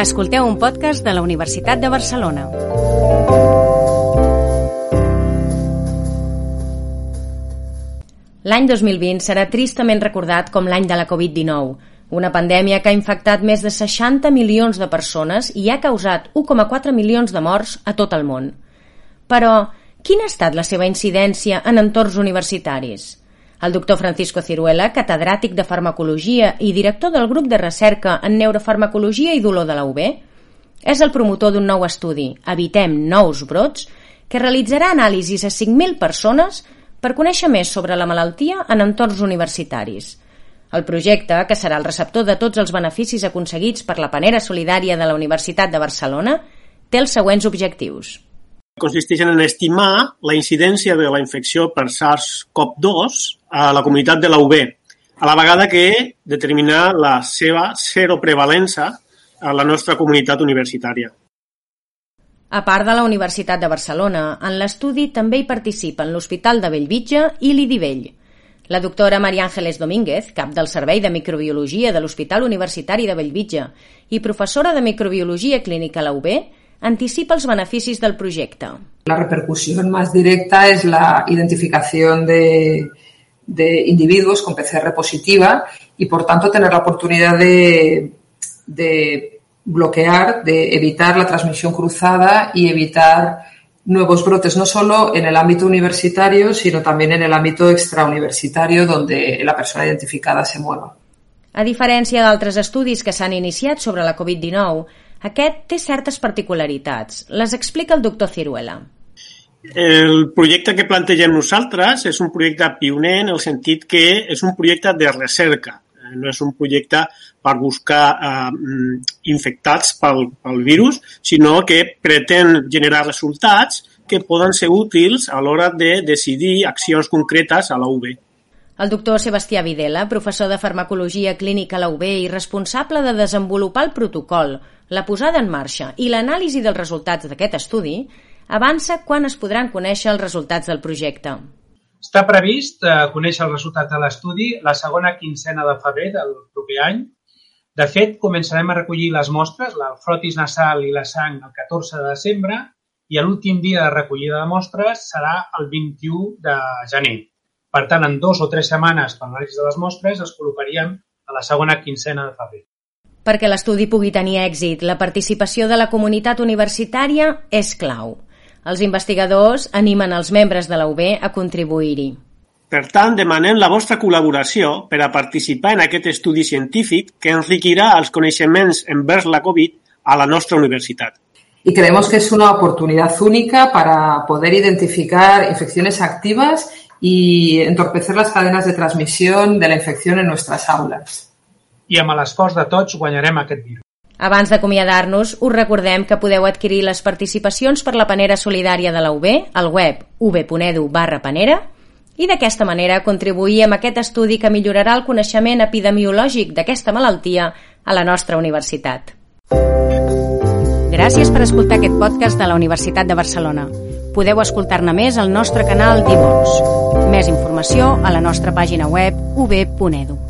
Escolteu un podcast de la Universitat de Barcelona. L'any 2020 serà tristament recordat com l'any de la Covid-19, una pandèmia que ha infectat més de 60 milions de persones i ha causat 1,4 milions de morts a tot el món. Però, quina ha estat la seva incidència en entorns universitaris? El doctor Francisco Ciruela, catedràtic de farmacologia i director del grup de recerca en neurofarmacologia i dolor de la UB, és el promotor d'un nou estudi, Evitem nous brots, que realitzarà anàlisis a 5.000 persones per conèixer més sobre la malaltia en entorns universitaris. El projecte, que serà el receptor de tots els beneficis aconseguits per la panera solidària de la Universitat de Barcelona, té els següents objectius. Consisteix en estimar la incidència de la infecció per SARS-CoV-2 a la comunitat de la UB, a la vegada que determinar la seva seroprevalença a la nostra comunitat universitària. A part de la Universitat de Barcelona, en l'estudi també hi participen l'Hospital de Bellvitge i l'IDIVell. La doctora Maria Ángeles Domínguez, cap del Servei de Microbiologia de l'Hospital Universitari de Bellvitge i professora de Microbiologia Clínica a la UB, anticipa els beneficis del projecte. La repercusión más directa es la identificación de, de individuos con PCR positiva y, por tanto, tener la oportunidad de, de bloquear, de evitar la transmisión cruzada y evitar nuevos brotes, no solo en el ámbito universitario, sino también en el ámbito extrauniversitario donde la persona identificada se mueva. A diferència d'altres estudis que s'han iniciat sobre la Covid-19, aquest té certes particularitats. Les explica el doctor Ciruela. El projecte que plantegem nosaltres és un projecte pioner en el sentit que és un projecte de recerca, no és un projecte per buscar eh, infectats pel, pel virus, sinó que pretén generar resultats que poden ser útils a l'hora de decidir accions concretes a la UB. El doctor Sebastià Videla, professor de farmacologia clínica a la UB i responsable de desenvolupar el protocol, la posada en marxa i l'anàlisi dels resultats d'aquest estudi, avança quan es podran conèixer els resultats del projecte. Està previst eh, conèixer els resultats de l'estudi la segona quincena de febrer del proper any. De fet, començarem a recollir les mostres, la frotis nasal i la sang, el 14 de desembre i l'últim dia de recollida de mostres serà el 21 de gener. Per tant, en dos o tres setmanes per l'anàlisi de les mostres es col·locaríem a la segona quincena de febrer. Perquè l'estudi pugui tenir èxit, la participació de la comunitat universitària és clau. Els investigadors animen els membres de la UB a contribuir-hi. Per tant, demanem la vostra col·laboració per a participar en aquest estudi científic que enriquirà els coneixements envers la Covid a la nostra universitat. Y creemos que es una oportunidad única para poder identificar infecciones activas y entorpecer las cadenas de transmisión de la infección en nuestras aulas. I amb l'esforç de tots guanyarem aquest virus. Abans d'acomiadar-nos, us recordem que podeu adquirir les participacions per la panera solidària de la UB al web ub.edu barra panera i d'aquesta manera contribuir amb aquest estudi que millorarà el coneixement epidemiològic d'aquesta malaltia a la nostra universitat. Gràcies per escoltar aquest podcast de la Universitat de Barcelona. Podeu escoltar-ne més al nostre canal Dimons. Més informació a la nostra pàgina web ub.edu.